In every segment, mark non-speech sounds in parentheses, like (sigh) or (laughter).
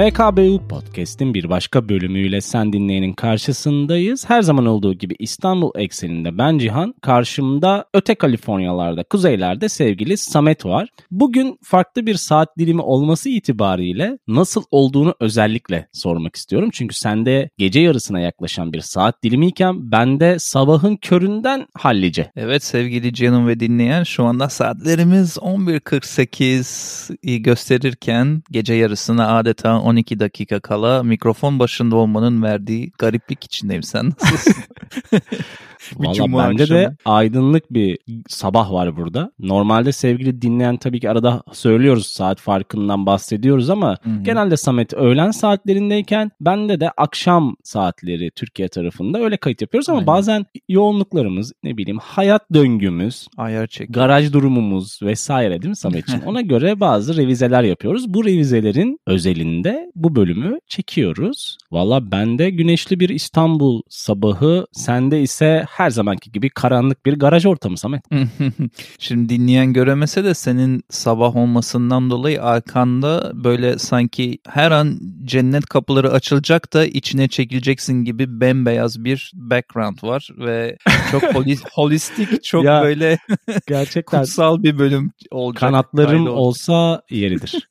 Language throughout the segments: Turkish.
PKBU Podcast'in bir başka bölümüyle sen dinleyenin karşısındayız. Her zaman olduğu gibi İstanbul ekseninde ben Cihan, karşımda öte Kaliforniyalarda, kuzeylerde sevgili Samet var. Bugün farklı bir saat dilimi olması itibariyle nasıl olduğunu özellikle sormak istiyorum. Çünkü sende gece yarısına yaklaşan bir saat dilimiyken bende sabahın köründen hallice. Evet sevgili canım ve dinleyen şu anda saatlerimiz 11.48'i gösterirken gece yarısına adeta 12 dakika kala mikrofon başında olmanın verdiği gariplik içindeyim. Sen nasılsın? (laughs) Valla bende akşamı. de aydınlık bir sabah var burada. Normalde sevgili dinleyen tabii ki arada söylüyoruz saat farkından bahsediyoruz ama Hı-hı. genelde Samet öğlen saatlerindeyken bende de akşam saatleri Türkiye tarafında öyle kayıt yapıyoruz ama Aynen. bazen yoğunluklarımız ne bileyim hayat döngümüz, ayar çek. garaj durumumuz vesaire değil mi Samet'ciğim? (laughs) Ona göre bazı revizeler yapıyoruz. Bu revizelerin özelinde bu bölümü çekiyoruz. Valla bende güneşli bir İstanbul sabahı, sende ise her zamanki gibi karanlık bir garaj ortamı Samet. (laughs) Şimdi dinleyen göremese de senin sabah olmasından dolayı arkanda böyle sanki her an cennet kapıları açılacak da içine çekileceksin gibi bembeyaz bir background var ve çok (laughs) holistik, çok ya, böyle (laughs) gerçekten kutsal bir bölüm olacak. Kanatlarım olsa yeridir.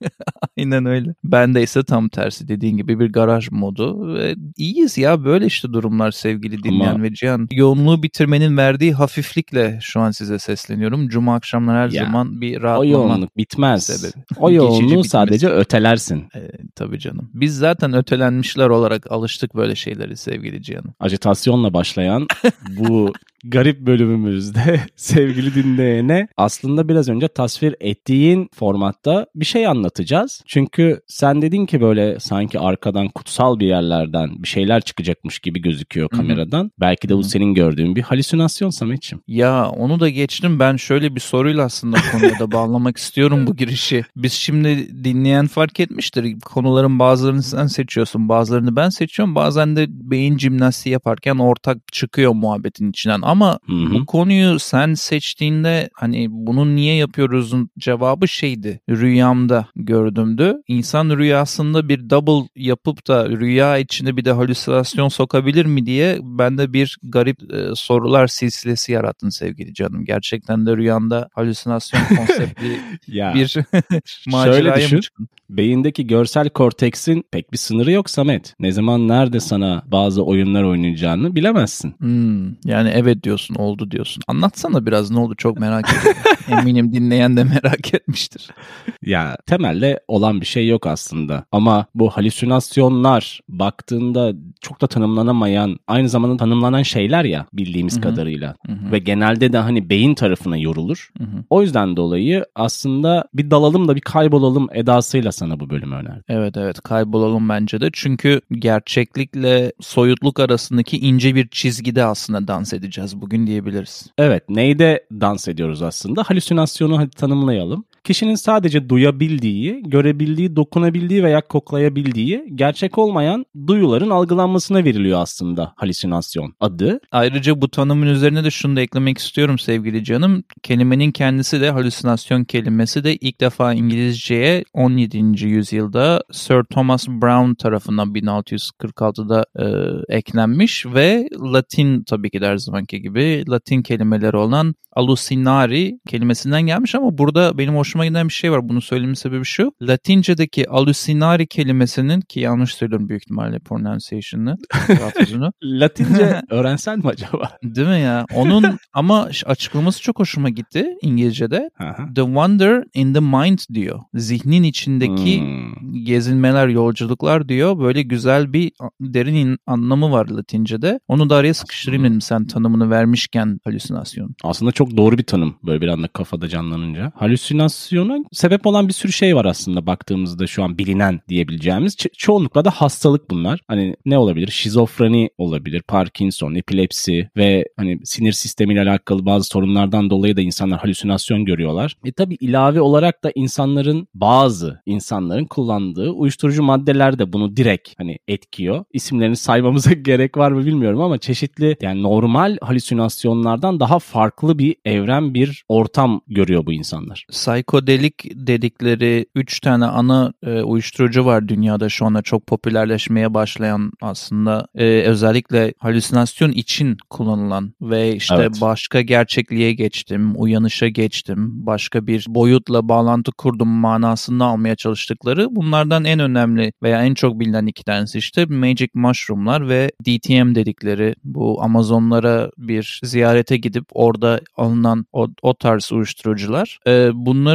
Aynen öyle. Ben de ise tam tersi dediğin gibi bir garaj modu ve iyiyiz ya böyle işte durumlar sevgili dinleyen Ama... ve Cihan. Yoğunluğu yoğunluğu bitirmenin verdiği hafiflikle şu an size sesleniyorum. Cuma akşamları her ya, zaman bir rahatlama. O yoğunluk bitmez. Sebebi. O (laughs) yoğunluğu sadece ötelersin. Tabii canım. Biz zaten ötelenmişler olarak alıştık böyle şeyleri sevgili Cihan'ım. Acitasyonla başlayan bu (laughs) garip bölümümüzde (laughs) sevgili dinleyene aslında biraz önce tasvir ettiğin formatta bir şey anlatacağız. Çünkü sen dedin ki böyle sanki arkadan kutsal bir yerlerden bir şeyler çıkacakmış gibi gözüküyor kameradan. Hı-hı. Belki de bu senin gördüğün bir halüsinasyon Samet'ciğim. Ya onu da geçtim. Ben şöyle bir soruyla aslında konuya da bağlamak (laughs) istiyorum bu girişi. Biz şimdi dinleyen fark etmiştir. Konuların bazılarını sen seçiyorsun, bazılarını ben seçiyorum. Bazen de beyin jimnastiği yaparken ortak çıkıyor muhabbetin içinden ama Hı-hı. bu konuyu sen seçtiğinde hani bunu niye yapıyoruzun cevabı şeydi. Rüyamda gördümdü. İnsan rüyasında bir double yapıp da rüya içinde bir de halüsinasyon sokabilir mi diye ben de bir garip e, sorular silsilesi yarattın sevgili canım. Gerçekten de rüyanda halüsinasyon konseptli (laughs) ya, bir (laughs) maceraya mı çıktın? Beyindeki görsel korteksin pek bir sınırı yok Samet. Ne zaman nerede sana bazı oyunlar oynayacağını bilemezsin. Hmm, yani evet diyorsun oldu diyorsun. Anlatsana biraz ne oldu çok merak ediyorum. (laughs) Eminim dinleyen de merak etmiştir. Ya temelde olan bir şey yok aslında. Ama bu halüsinasyonlar baktığında çok da tanımlanamayan aynı zamanda tanımlanan şeyler ya bildiğimiz Hı-hı. kadarıyla. Hı-hı. Ve genelde de hani beyin tarafına yorulur. Hı-hı. O yüzden dolayı aslında bir dalalım da bir kaybolalım edasıyla sana bu bölümü önerdim. Evet evet kaybolalım bence de. Çünkü gerçeklikle soyutluk arasındaki ince bir çizgide aslında dans edeceğiz bugün diyebiliriz. Evet neyde dans ediyoruz aslında? Halüsinasyonu hadi tanımlayalım. Kişinin sadece duyabildiği, görebildiği, dokunabildiği veya koklayabildiği gerçek olmayan duyuların algılanmasına veriliyor aslında halüsinasyon adı. Ayrıca bu tanımın üzerine de şunu da eklemek istiyorum sevgili canım. Kelimenin kendisi de halüsinasyon kelimesi de ilk defa İngilizceye 17. yüzyılda Sir Thomas Brown tarafından 1646'da e, eklenmiş ve Latin tabii ki de her zamanki gibi Latin kelimeleri olan alucinari kelimesinden gelmiş ama burada benim hoşuma giden bir şey var. Bunu söylememin sebebi şu. Latince'deki alucinari kelimesinin ki yanlış söylüyorum büyük ihtimalle pronunciation'ını, (laughs) Latince (laughs) öğrensen mi acaba? Değil mi ya? Onun ama açıklaması çok hoşuma gitti İngilizce'de. the wonder in the mind diyor. Zihnin içindeki hmm. gezinmeler, yolculuklar diyor. Böyle güzel bir derin anlamı var Latince'de. Onu da araya sıkıştırayım dedim sen tanımını vermişken halüsinasyon. Aslında çok doğru bir tanım böyle bir anda kafada canlanınca. Halüsinasyona sebep olan bir sürü şey var aslında baktığımızda şu an bilinen diyebileceğimiz. Ço- çoğunlukla da hastalık bunlar. Hani ne olabilir? Şizofreni olabilir, Parkinson, epilepsi ve hani sinir sistemiyle alakalı bazı sorunlardan dolayı da insanlar halüsinasyon görüyorlar. E tabi ilave olarak da insanların bazı insanların kullandığı uyuşturucu maddeler de bunu direkt hani etkiyor. İsimlerini saymamıza (laughs) gerek var mı bilmiyorum ama çeşitli yani normal halüsinasyonlardan daha farklı bir evren, bir ortam görüyor bu insanlar. Psikodelik dedikleri 3 tane ana e, uyuşturucu var dünyada şu anda çok popülerleşmeye başlayan aslında e, özellikle halüsinasyon için kullanılan ve işte evet. başka gerçekliğe geçtim, uyanışa geçtim, başka bir boyutla bağlantı kurdum manasında almaya çalıştıkları bunlardan en önemli veya en çok bilinen iki tanesi işte Magic Mushroom'lar ve DTM dedikleri bu Amazonlara bir ziyarete gidip orada alınan o, o tarz uyuşturucular. Ee,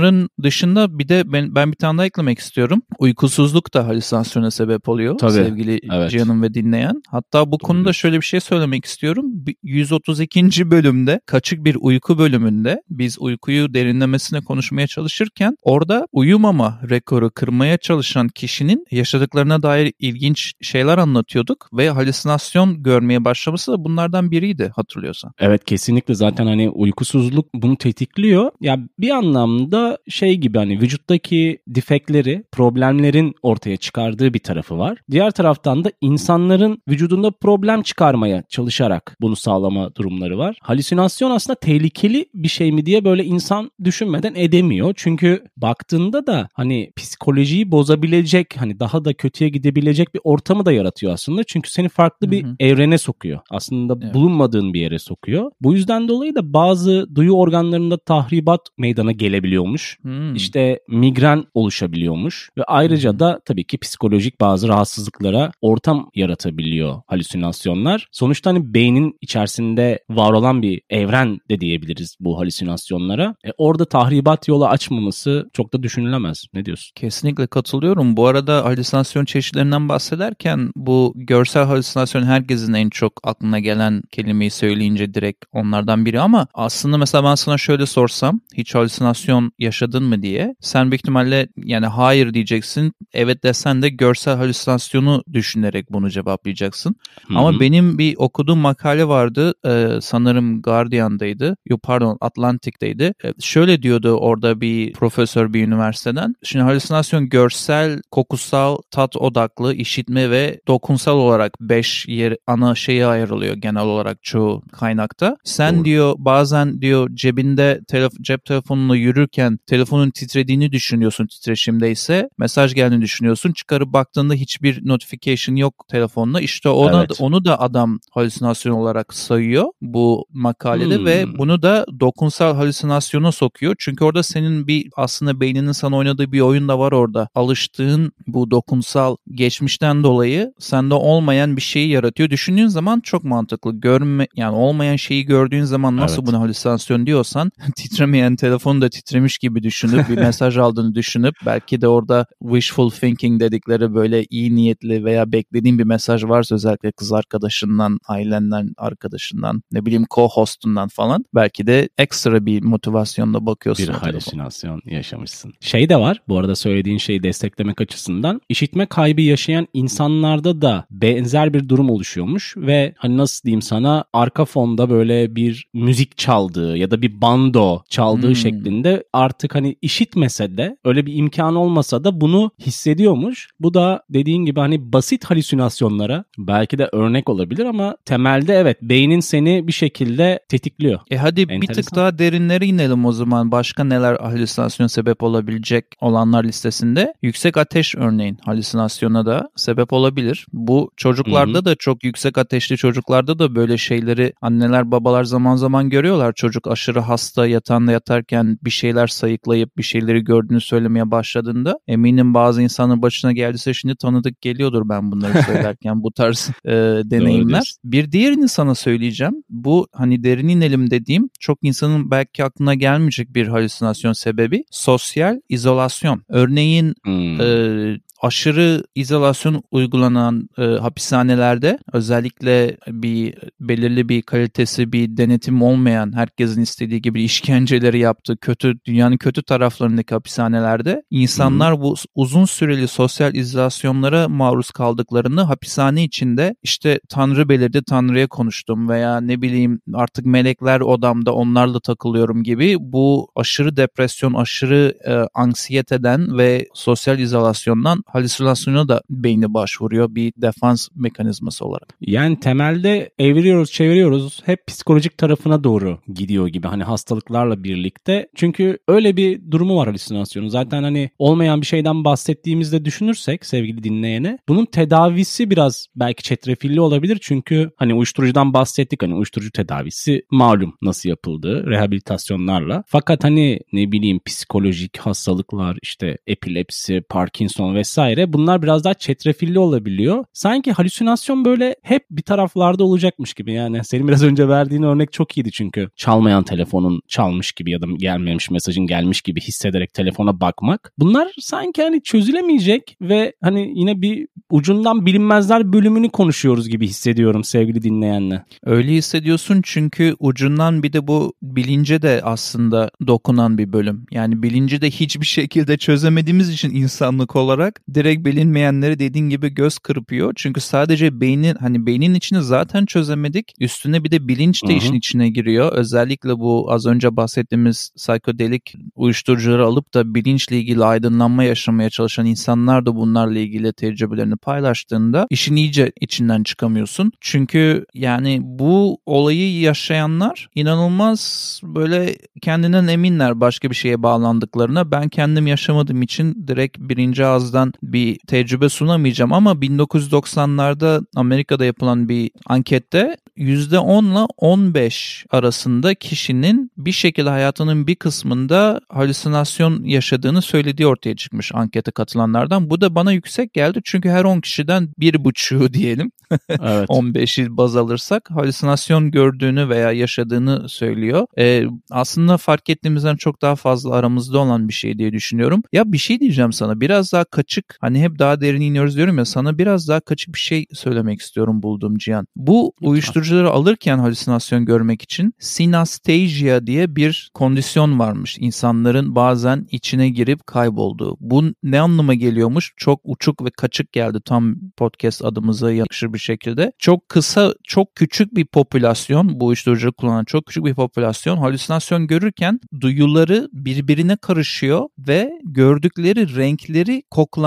bunların dışında bir de ben, ben bir tane daha eklemek istiyorum. Uykusuzluk da halüsinasyona sebep oluyor Tabii, sevgili evet. Cihan'ın ve dinleyen. Hatta bu Doğru. konuda şöyle bir şey söylemek istiyorum. 132. bölümde Kaçık Bir Uyku bölümünde biz uykuyu derinlemesine konuşmaya çalışırken orada uyumama rekoru kırmaya çalışan kişinin yaşadıklarına dair ilginç şeyler anlatıyorduk ve halüsinasyon görmeye başlaması da bunlardan biriydi hatırlıyorsan. Evet kesinlikle zaten hani uykusuzluk bunu tetikliyor. Ya bir anlamda şey gibi hani vücuttaki defektleri, problemlerin ortaya çıkardığı bir tarafı var. Diğer taraftan da insanların vücudunda problem çıkarmaya çalışarak bunu sağlama durumları var. Halüsinasyon aslında tehlikeli bir şey mi diye böyle insan düşünmeden edemiyor. Çünkü baktığında da hani psikolojiyi bozabilecek hani daha da kötüye gidebilecek bir ortamı da yaratıyor aslında. Çünkü seni farklı bir hı hı. evrene sokuyor. Aslında evet. bulunmadığın bir yere sokuyor. Bu yüzden dolayı da bazı duyu organlarında tahribat meydana gelebiliyormuş. Hmm. İşte migren oluşabiliyormuş ve ayrıca hmm. da tabii ki psikolojik bazı rahatsızlıklara ortam yaratabiliyor halüsinasyonlar. Sonuçta hani beynin içerisinde var olan bir evren de diyebiliriz bu halüsinasyonlara. E orada tahribat yolu açmaması çok da düşünülemez. Ne diyorsun? Kesinlikle katılıyorum. Bu arada halüsinasyon çeşitlerinden bahsederken bu görsel halüsinasyon herkesin en çok aklına gelen kelimeyi söyleyince direkt onlardan biri ama aslında mesela ben sana şöyle sorsam hiç halüsinasyon yaşadın mı diye sen büyük ihtimalle yani hayır diyeceksin. Evet desen de görsel halüsinasyonu düşünerek bunu cevaplayacaksın. Hı-hı. Ama benim bir okuduğum makale vardı. Ee, sanırım Guardian'daydı. Yok pardon Atlantic'teydi. Ee, şöyle diyordu orada bir profesör bir üniversiteden. Şimdi halüsinasyon görsel, kokusal, tat odaklı, işitme ve dokunsal olarak 5 yer ana şeye ayrılıyor genel olarak çoğu kaynakta. Sen Doğru. diyor bazen diyor cebinde telef- cep telefonunu yürürken telefonun titrediğini düşünüyorsun titreşimdeyse mesaj geldiğini düşünüyorsun. Çıkarıp baktığında hiçbir notification yok telefonla. İşte ona evet. onu da adam halüsinasyon olarak sayıyor bu makalede hmm. ve bunu da dokunsal halüsinasyona sokuyor. Çünkü orada senin bir aslında beyninin sana oynadığı bir oyun da var orada. Alıştığın bu dokunsal geçmişten dolayı sende olmayan bir şeyi yaratıyor. Düşündüğün zaman çok mantıklı. Görme yani olmayan şeyi gördüğün zaman nasıl evet. buna halüsinasyon diyorsan (laughs) titremeyen telefonu da titremiş gibi düşünüp bir mesaj aldığını düşünüp belki de orada wishful thinking dedikleri böyle iyi niyetli veya beklediğin bir mesaj varsa özellikle kız arkadaşından, ailenden, arkadaşından, ne bileyim co-hostundan falan belki de ekstra bir motivasyonla bakıyorsun. Bir halüsinasyon yaşamışsın. Şey de var bu arada söylediğin şeyi desteklemek açısından işitme kaybı yaşayan insanlarda da benzer bir durum oluşuyormuş ve hani nasıl diyeyim sana arka fonda böyle bir müzik çaldığı ya da bir bando çaldığı hmm. şeklinde artık hani işitmese de öyle bir imkan olmasa da bunu hissediyormuş. Bu da dediğin gibi hani basit halüsinasyonlara belki de örnek olabilir ama temelde evet beynin seni bir şekilde tetikliyor. E hadi Enteresan. bir tık daha derinlere inelim o zaman. Başka neler halüsinasyon sebep olabilecek olanlar listesinde? Yüksek ateş örneğin halüsinasyona da sebep olabilir. Bu çocuklarda Hı-hı. da çok yüksek ateşli çocuklarda da böyle şeyleri anneler babalar zaman zaman görüyorlar. Çocuk aşırı hasta yatağında yatarken bir şeyler sayıklayıp bir şeyleri gördüğünü söylemeye başladığında eminim bazı insanın başına geldiyse şimdi tanıdık geliyordur ben bunları (laughs) söylerken bu tarz e, deneyimler. Bir diğerini sana söyleyeceğim. Bu hani derin inelim dediğim çok insanın belki aklına gelmeyecek bir halüsinasyon sebebi sosyal izolasyon. Örneğin hmm. e, aşırı izolasyon uygulanan e, hapishanelerde özellikle bir belirli bir kalitesi bir denetim olmayan herkesin istediği gibi işkenceleri yaptığı kötü dünyanın kötü taraflarındaki hapishanelerde insanlar hmm. bu uzun süreli sosyal izolasyonlara maruz kaldıklarını hapishane içinde işte Tanrı belirdi Tanrı'ya konuştum veya ne bileyim artık melekler odamda onlarla takılıyorum gibi bu aşırı depresyon aşırı e, anksiyeteden ve sosyal izolasyondan halüsinasyona da beyni başvuruyor bir defans mekanizması olarak. Yani temelde eviriyoruz çeviriyoruz hep psikolojik tarafına doğru gidiyor gibi hani hastalıklarla birlikte. Çünkü öyle bir durumu var halüsinasyonun. Zaten hani olmayan bir şeyden bahsettiğimizde düşünürsek sevgili dinleyene bunun tedavisi biraz belki çetrefilli olabilir. Çünkü hani uyuşturucudan bahsettik hani uyuşturucu tedavisi malum nasıl yapıldığı rehabilitasyonlarla. Fakat hani ne bileyim psikolojik hastalıklar işte epilepsi, Parkinson vesaire bunlar biraz daha çetrefilli olabiliyor. Sanki halüsinasyon böyle hep bir taraflarda olacakmış gibi yani. Senin biraz önce verdiğin örnek çok iyiydi çünkü. Çalmayan telefonun çalmış gibi ya da gelmemiş mesajın gelmiş gibi hissederek telefona bakmak. Bunlar sanki hani çözülemeyecek ve hani yine bir ucundan bilinmezler bölümünü konuşuyoruz gibi hissediyorum sevgili dinleyenle. Öyle hissediyorsun çünkü ucundan bir de bu bilince de aslında dokunan bir bölüm. Yani bilinci de hiçbir şekilde çözemediğimiz için insanlık olarak direkt bilinmeyenleri dediğin gibi göz kırpıyor. Çünkü sadece beynin hani beynin içini zaten çözemedik. Üstüne bir de bilinç de Hı-hı. işin içine giriyor. Özellikle bu az önce bahsettiğimiz psikodelik uyuşturucuları alıp da bilinçle ilgili aydınlanma yaşamaya çalışan insanlar da bunlarla ilgili tecrübelerini paylaştığında işin iyice içinden çıkamıyorsun. Çünkü yani bu olayı yaşayanlar inanılmaz böyle kendinden eminler başka bir şeye bağlandıklarına. Ben kendim yaşamadığım için direkt birinci ağızdan bir tecrübe sunamayacağım ama 1990'larda Amerika'da yapılan bir ankette %10 ile 15 arasında kişinin bir şekilde hayatının bir kısmında halüsinasyon yaşadığını söylediği ortaya çıkmış ankete katılanlardan. Bu da bana yüksek geldi çünkü her 10 kişiden bir buçuğu (laughs) diyelim evet. (laughs) 15'i baz alırsak halüsinasyon gördüğünü veya yaşadığını söylüyor. Ee, aslında fark ettiğimizden çok daha fazla aramızda olan bir şey diye düşünüyorum. Ya bir şey diyeceğim sana biraz daha kaçık hani hep daha derin iniyoruz diyorum ya sana biraz daha kaçık bir şey söylemek istiyorum bulduğum Cihan. Bu uyuşturucuları alırken halüsinasyon görmek için synesthesia diye bir kondisyon varmış. İnsanların bazen içine girip kaybolduğu. Bu ne anlama geliyormuş? Çok uçuk ve kaçık geldi tam podcast adımıza yakışır bir şekilde. Çok kısa, çok küçük bir popülasyon, bu uyuşturucu kullanan çok küçük bir popülasyon halüsinasyon görürken duyuları birbirine karışıyor ve gördükleri renkleri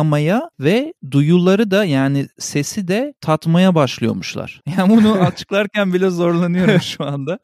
koklamaya ve duyuları da yani sesi de tatmaya başlıyormuşlar. (laughs) Yani bunu açıklarken bile zorlanıyorum şu anda.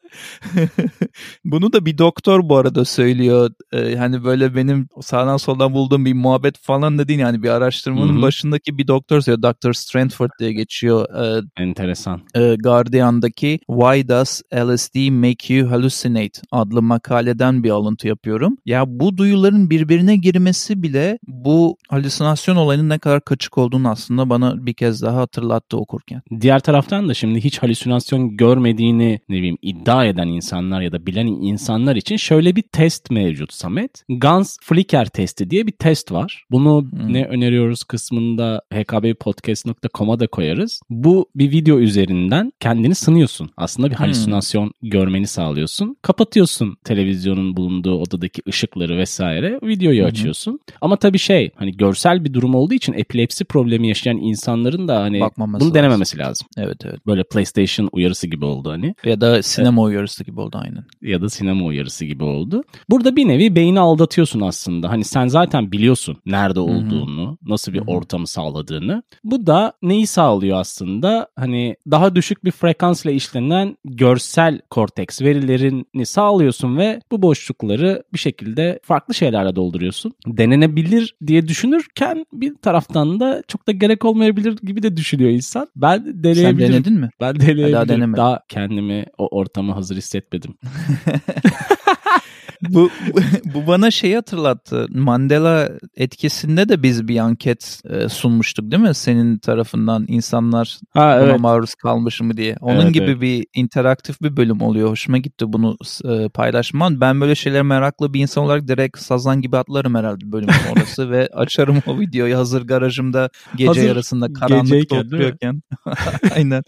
(laughs) bunu da bir doktor bu arada söylüyor. Ee, hani böyle benim sağdan soldan bulduğum bir muhabbet falan da değil yani bir araştırmanın Hı-hı. başındaki bir doktor söylüyor. Dr. Strandford diye geçiyor. Ee, Enteresan. E, Guardian'daki Why Does LSD Make You Hallucinate adlı makaleden bir alıntı yapıyorum. Ya bu duyuların birbirine girmesi bile bu halüsinasyon olayının ne kadar kaçık olduğunu aslında bana bir kez daha hatırlattı okurken. Diğer taraftan da şimdi hiç halüsinasyon görmediğini ne bileyim iddia eden insanlar ya da bilen insanlar için şöyle bir test mevcut Samet. Gans Flicker testi diye bir test var. Bunu hmm. ne öneriyoruz kısmında hkbpodcast.com'a da koyarız. Bu bir video üzerinden kendini sınıyorsun. Aslında bir halüsinasyon hmm. görmeni sağlıyorsun. Kapatıyorsun televizyonun bulunduğu odadaki ışıkları vesaire. Videoyu hmm. açıyorsun. Ama tabii şey hani görsel bir durum olduğu için epilepsi problemi yaşayan insanların da hani Bakmaması bunu lazım. denememesi lazım. Evet evet. Böyle PlayStation uyarısı gibi oldu hani. Ya da sinema evet. uyarısı gibi oldu aynen. Ya da sinema uyarısı gibi oldu. Burada bir nevi beyni aldatıyorsun aslında. Hani sen zaten biliyorsun nerede olduğunu, Hı-hı. nasıl bir Hı-hı. ortamı sağladığını. Bu da neyi sağlıyor aslında? Hani daha düşük bir frekansla işlenen görsel korteks verilerini sağlıyorsun ve bu boşlukları bir şekilde farklı şeylerle dolduruyorsun. Denenebilir diye düşünürken bir taraftan da çok da gerek olmayabilir gibi de düşünüyor insan. Ben deneyebilirim. Sen denedin mi? Ben deneyebilirim. Daha, daha kendimi o ortama hazır hissetmedim. (laughs) bu, (laughs) bu bana şeyi hatırlattı. Mandela etkisinde de biz bir anket e, sunmuştuk değil mi? Senin tarafından insanlar ha, buna evet. maruz kalmış mı diye. Onun evet, gibi evet. bir interaktif bir bölüm oluyor. Hoşuma gitti bunu e, paylaşman. Ben böyle şeyler meraklı bir insan olarak direkt sazan gibi atlarım herhalde bölümün (laughs) orası ve açarım o videoyu hazır garajımda gece hazır yarısında karanlıkta oturuyorken. (laughs) Aynen.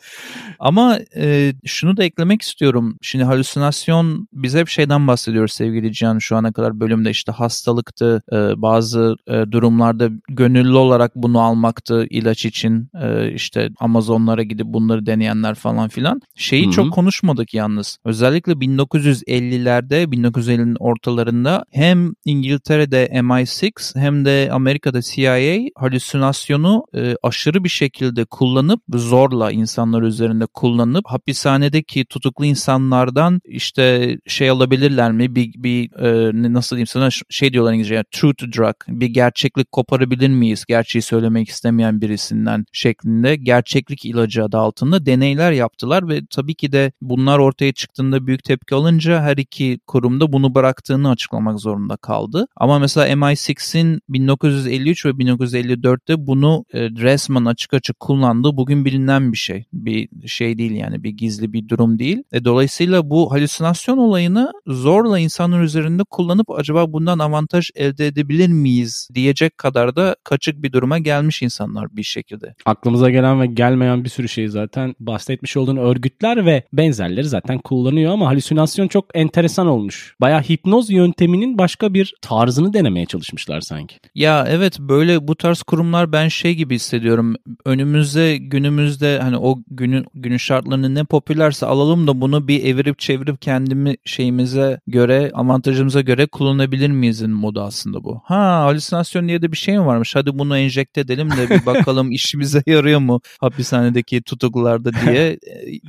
Ama e, şunu da eklemek istiyorum. Şimdi halüsinasyon biz hep şeyden bahsediyoruz sevgili sevgili şu ana kadar bölümde işte hastalıktı, e, bazı e, durumlarda gönüllü olarak bunu almaktı ilaç için e, işte Amazonlara gidip bunları deneyenler falan filan. Şeyi Hı-hı. çok konuşmadık yalnız. Özellikle 1950'lerde 1950'nin ortalarında hem İngiltere'de MI6 hem de Amerika'da CIA halüsinasyonu e, aşırı bir şekilde kullanıp zorla insanlar üzerinde kullanıp hapishanedeki tutuklu insanlardan işte şey alabilirler mi bir, bir e, nasıl diyeyim sana şey diyorlar İngilizce yani truth drug bir gerçeklik koparabilir miyiz gerçeği söylemek istemeyen birisinden şeklinde gerçeklik ilacı adı altında deneyler yaptılar ve tabii ki de bunlar ortaya çıktığında büyük tepki alınca her iki kurumda bunu bıraktığını açıklamak zorunda kaldı. Ama mesela MI6'in 1953 ve 1954'te bunu e, resmen açık açık kullandığı bugün bilinen bir şey. Bir şey değil yani bir gizli bir durum değil. E, dolayısıyla bu halüsinasyon olayını zorla insanlar üzerinde kullanıp acaba bundan avantaj elde edebilir miyiz diyecek kadar da kaçık bir duruma gelmiş insanlar bir şekilde. Aklımıza gelen ve gelmeyen bir sürü şey zaten bahsetmiş olduğun örgütler ve benzerleri zaten kullanıyor ama halüsinasyon çok enteresan olmuş. Baya hipnoz yönteminin başka bir tarzını denemeye çalışmışlar sanki. Ya evet böyle bu tarz kurumlar ben şey gibi hissediyorum. Önümüzde günümüzde hani o günün günün şartlarını ne popülerse alalım da bunu bir evirip çevirip kendimi şeyimize göre avantajımıza göre kullanabilir miyizin modu aslında bu. Ha halüsinasyon diye de bir şey mi varmış? Hadi bunu enjekte edelim de bir bakalım (laughs) işimize yarıyor mu hapishanedeki tutuklularda (laughs) diye e,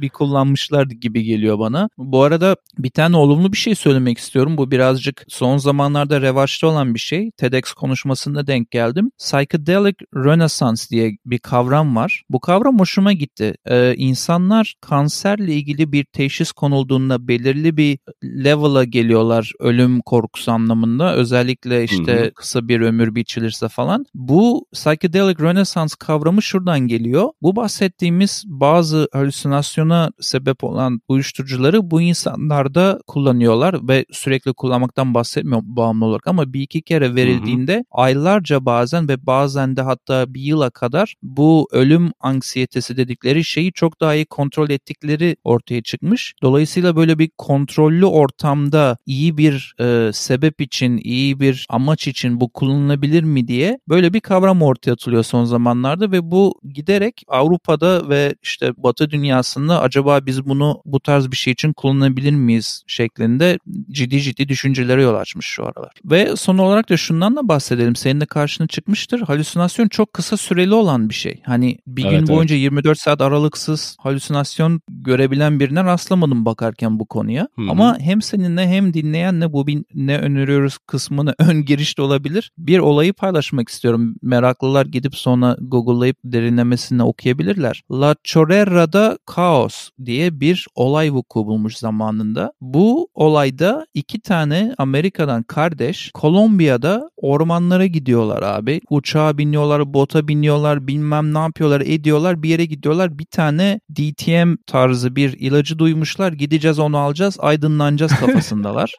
bir kullanmışlar gibi geliyor bana. Bu arada bir tane olumlu bir şey söylemek istiyorum. Bu birazcık son zamanlarda revaçta olan bir şey. TEDx konuşmasında denk geldim. Psychedelic Renaissance diye bir kavram var. Bu kavram hoşuma gitti. Ee, insanlar kanserle ilgili bir teşhis konulduğunda belirli bir level'a geliyorlar ölüm korkusu anlamında. Özellikle işte Hı-hı. kısa bir ömür biçilirse falan. Bu psychedelic renaissance kavramı şuradan geliyor. Bu bahsettiğimiz bazı halüsinasyona sebep olan uyuşturucuları bu insanlarda kullanıyorlar ve sürekli kullanmaktan bahsetmiyor bağımlı olarak ama bir iki kere verildiğinde Hı-hı. aylarca bazen ve bazen de hatta bir yıla kadar bu ölüm anksiyetesi dedikleri şeyi çok daha iyi kontrol ettikleri ortaya çıkmış. Dolayısıyla böyle bir kontrollü ortamda iyi bir e, sebep için, iyi bir amaç için bu kullanılabilir mi diye böyle bir kavram ortaya atılıyor son zamanlarda ve bu giderek Avrupa'da ve işte Batı dünyasında acaba biz bunu bu tarz bir şey için kullanabilir miyiz şeklinde ciddi ciddi düşüncelere yol açmış şu aralar. Ve son olarak da şundan da bahsedelim. Senin de karşına çıkmıştır. Halüsinasyon çok kısa süreli olan bir şey. Hani bir evet, gün boyunca evet. 24 saat aralıksız halüsinasyon görebilen birine rastlamadım bakarken bu konuya. Hı-hı. Ama hem seninle hem dinleyenle bu bir ne öneriyoruz kısmını ön girişte olabilir. Bir olayı paylaşmak istiyorum. Meraklılar gidip sonra Google'layıp derinlemesine okuyabilirler. La Chorrera'da Kaos diye bir olay vuku bulmuş zamanında. Bu olayda iki tane Amerika'dan kardeş Kolombiya'da ormanlara gidiyorlar abi. Uçağa biniyorlar, bota biniyorlar, bilmem ne yapıyorlar, ediyorlar. Bir yere gidiyorlar. Bir tane DTM tarzı bir ilacı duymuşlar. Gideceğiz onu alacağız, aydınlanacağız kafasındalar.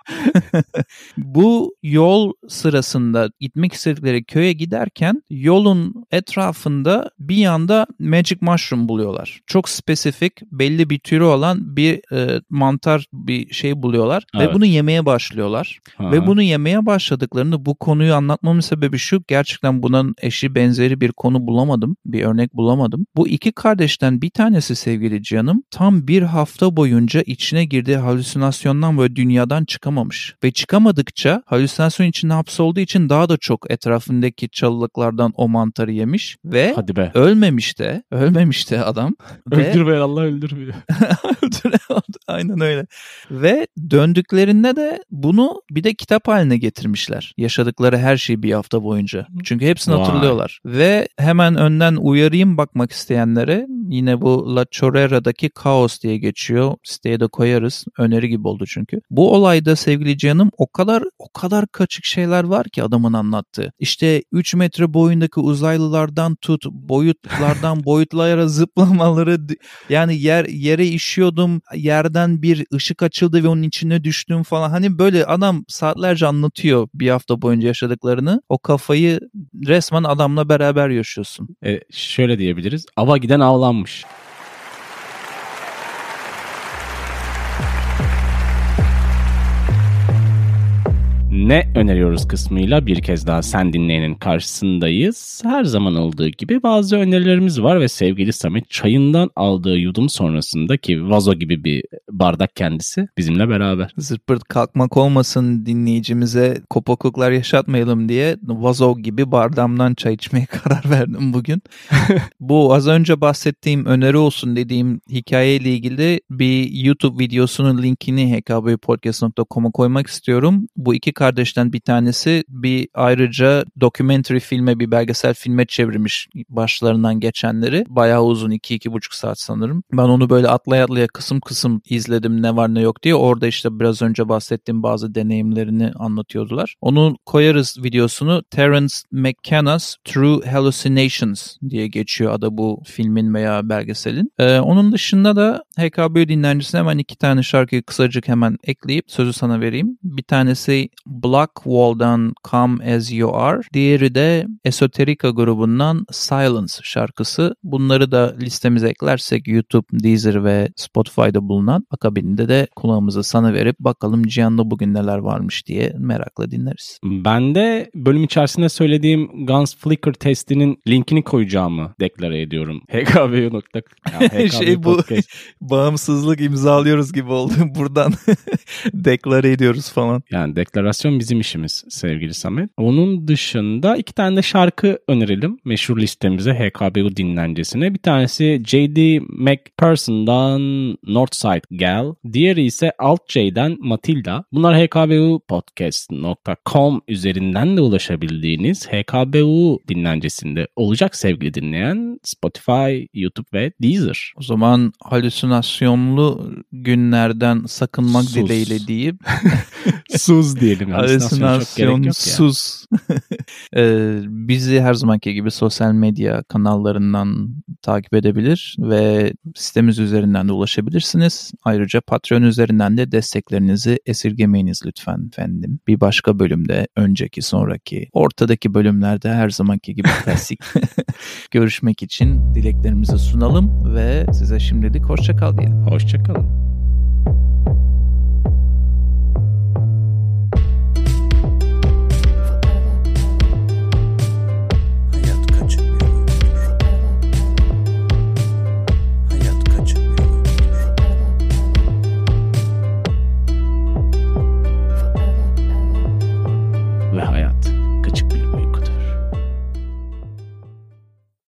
(laughs) Bu yol sırasında gitmek istedikleri köye giderken yolun etrafında bir yanda magic mushroom buluyorlar. Çok spesifik, belli bir türü olan bir e, mantar bir şey buluyorlar evet. ve bunu yemeye başlıyorlar. Ha. Ve bunu yemeye başladıklarında bu konuyu anlatmamın sebebi şu. Gerçekten bunun eşi benzeri bir konu bulamadım. Bir örnek bulamadım. Bu iki kardeşten bir tanesi sevgili canım tam bir hafta boyunca içine girdiği halüsinasyondan böyle dünyadan çıkamamış. Ve çıkamadıkça halüsinasyon içinde hapsolduğu için daha da çok etrafındaki çalılıklardan o mantarı yemiş ve Hadi be. ölmemiş de ölmemiş de adam. (laughs) Öldürmeyen Allah öldürmüyor. (laughs) Aynen öyle. Ve döndüklerinde de bunu bir de kitap haline getirmişler. Yaşadıkları her şeyi bir hafta boyunca. Çünkü hepsini Vay. hatırlıyorlar. Ve hemen önden uyarayım bakmak isteyenlere yine bu La Chorrera'daki Kaos diye geçiyor. Siteye de koyarız. Öneri gibi oldu çünkü. Bu olayda sevgili canım o kadar o kadar kaçık şeyler var ki adamın anlattığı. İşte 3 metre boyundaki uzaylılardan tut, boyutlardan (laughs) boyutlara zıplamaları yani yer yere işiyordum, yerden bir ışık açıldı ve onun içine düştüm falan. Hani böyle adam saatlerce anlatıyor bir hafta boyunca yaşadıklarını. O kafayı resmen adamla beraber yaşıyorsun. E, şöyle diyebiliriz. Ava giden vamos. Ne öneriyoruz kısmıyla bir kez daha sen dinleyenin karşısındayız. Her zaman olduğu gibi bazı önerilerimiz var ve sevgili Samet çayından aldığı yudum sonrasında ki vazo gibi bir bardak kendisi bizimle beraber. Zırt kalkmak olmasın dinleyicimize kopukluklar yaşatmayalım diye vazo gibi bardağımdan çay içmeye (laughs) karar verdim bugün. (laughs) Bu az önce bahsettiğim öneri olsun dediğim hikayeyle ilgili bir YouTube videosunun linkini hkbpodcast.com'a koymak istiyorum. Bu iki kardeşten bir tanesi bir ayrıca documentary filme bir belgesel filme çevirmiş başlarından geçenleri. Bayağı uzun 2-2,5 saat sanırım. Ben onu böyle atlaya atlaya kısım kısım izledim ne var ne yok diye. Orada işte biraz önce bahsettiğim bazı deneyimlerini anlatıyordular. Onu koyarız videosunu. Terence McKenna's True Hallucinations diye geçiyor adı bu filmin veya belgeselin. Ee, onun dışında da HKB dinleyicisine hemen iki tane şarkıyı kısacık hemen ekleyip sözü sana vereyim. Bir tanesi Black Wall'dan Come As You Are. Diğeri de Esoterica grubundan Silence şarkısı. Bunları da listemize eklersek YouTube, Deezer ve Spotify'da bulunan akabinde de kulağımızı sana verip bakalım Cihan'da bugün neler varmış diye merakla dinleriz. Ben de bölüm içerisinde söylediğim Guns Flicker testinin linkini koyacağımı deklare ediyorum. (laughs) hkbu.com (laughs) şey bu (laughs) bağımsızlık imzalıyoruz gibi oldu. Buradan deklare ediyoruz falan. Yani deklarasyon bizim işimiz sevgili Samet. Onun dışında iki tane de şarkı önerelim meşhur listemize HKBU dinlencesine. Bir tanesi J.D. McPherson'dan Northside Gal. Diğeri ise Alt J'den Matilda. Bunlar hkbupodcast.com üzerinden de ulaşabildiğiniz HKBU dinlencesinde olacak sevgili dinleyen Spotify, YouTube ve Deezer. O zaman halüsinasyonlu günlerden sakınmak sus. dileğiyle deyip (laughs) sus diyelim. Halüsinasyonsuz. (laughs) ee, bizi her zamanki gibi sosyal medya kanallarından takip edebilir ve sitemiz üzerinden de ulaşabilirsiniz. Ayrıca Patreon üzerinden de desteklerinizi esirgemeyiniz lütfen efendim. Bir başka bölümde, önceki, sonraki, ortadaki bölümlerde her zamanki gibi (laughs) klasik görüşmek için dileklerimizi sunalım ve size şimdilik hoşçakal diyelim. Hoşçakalın.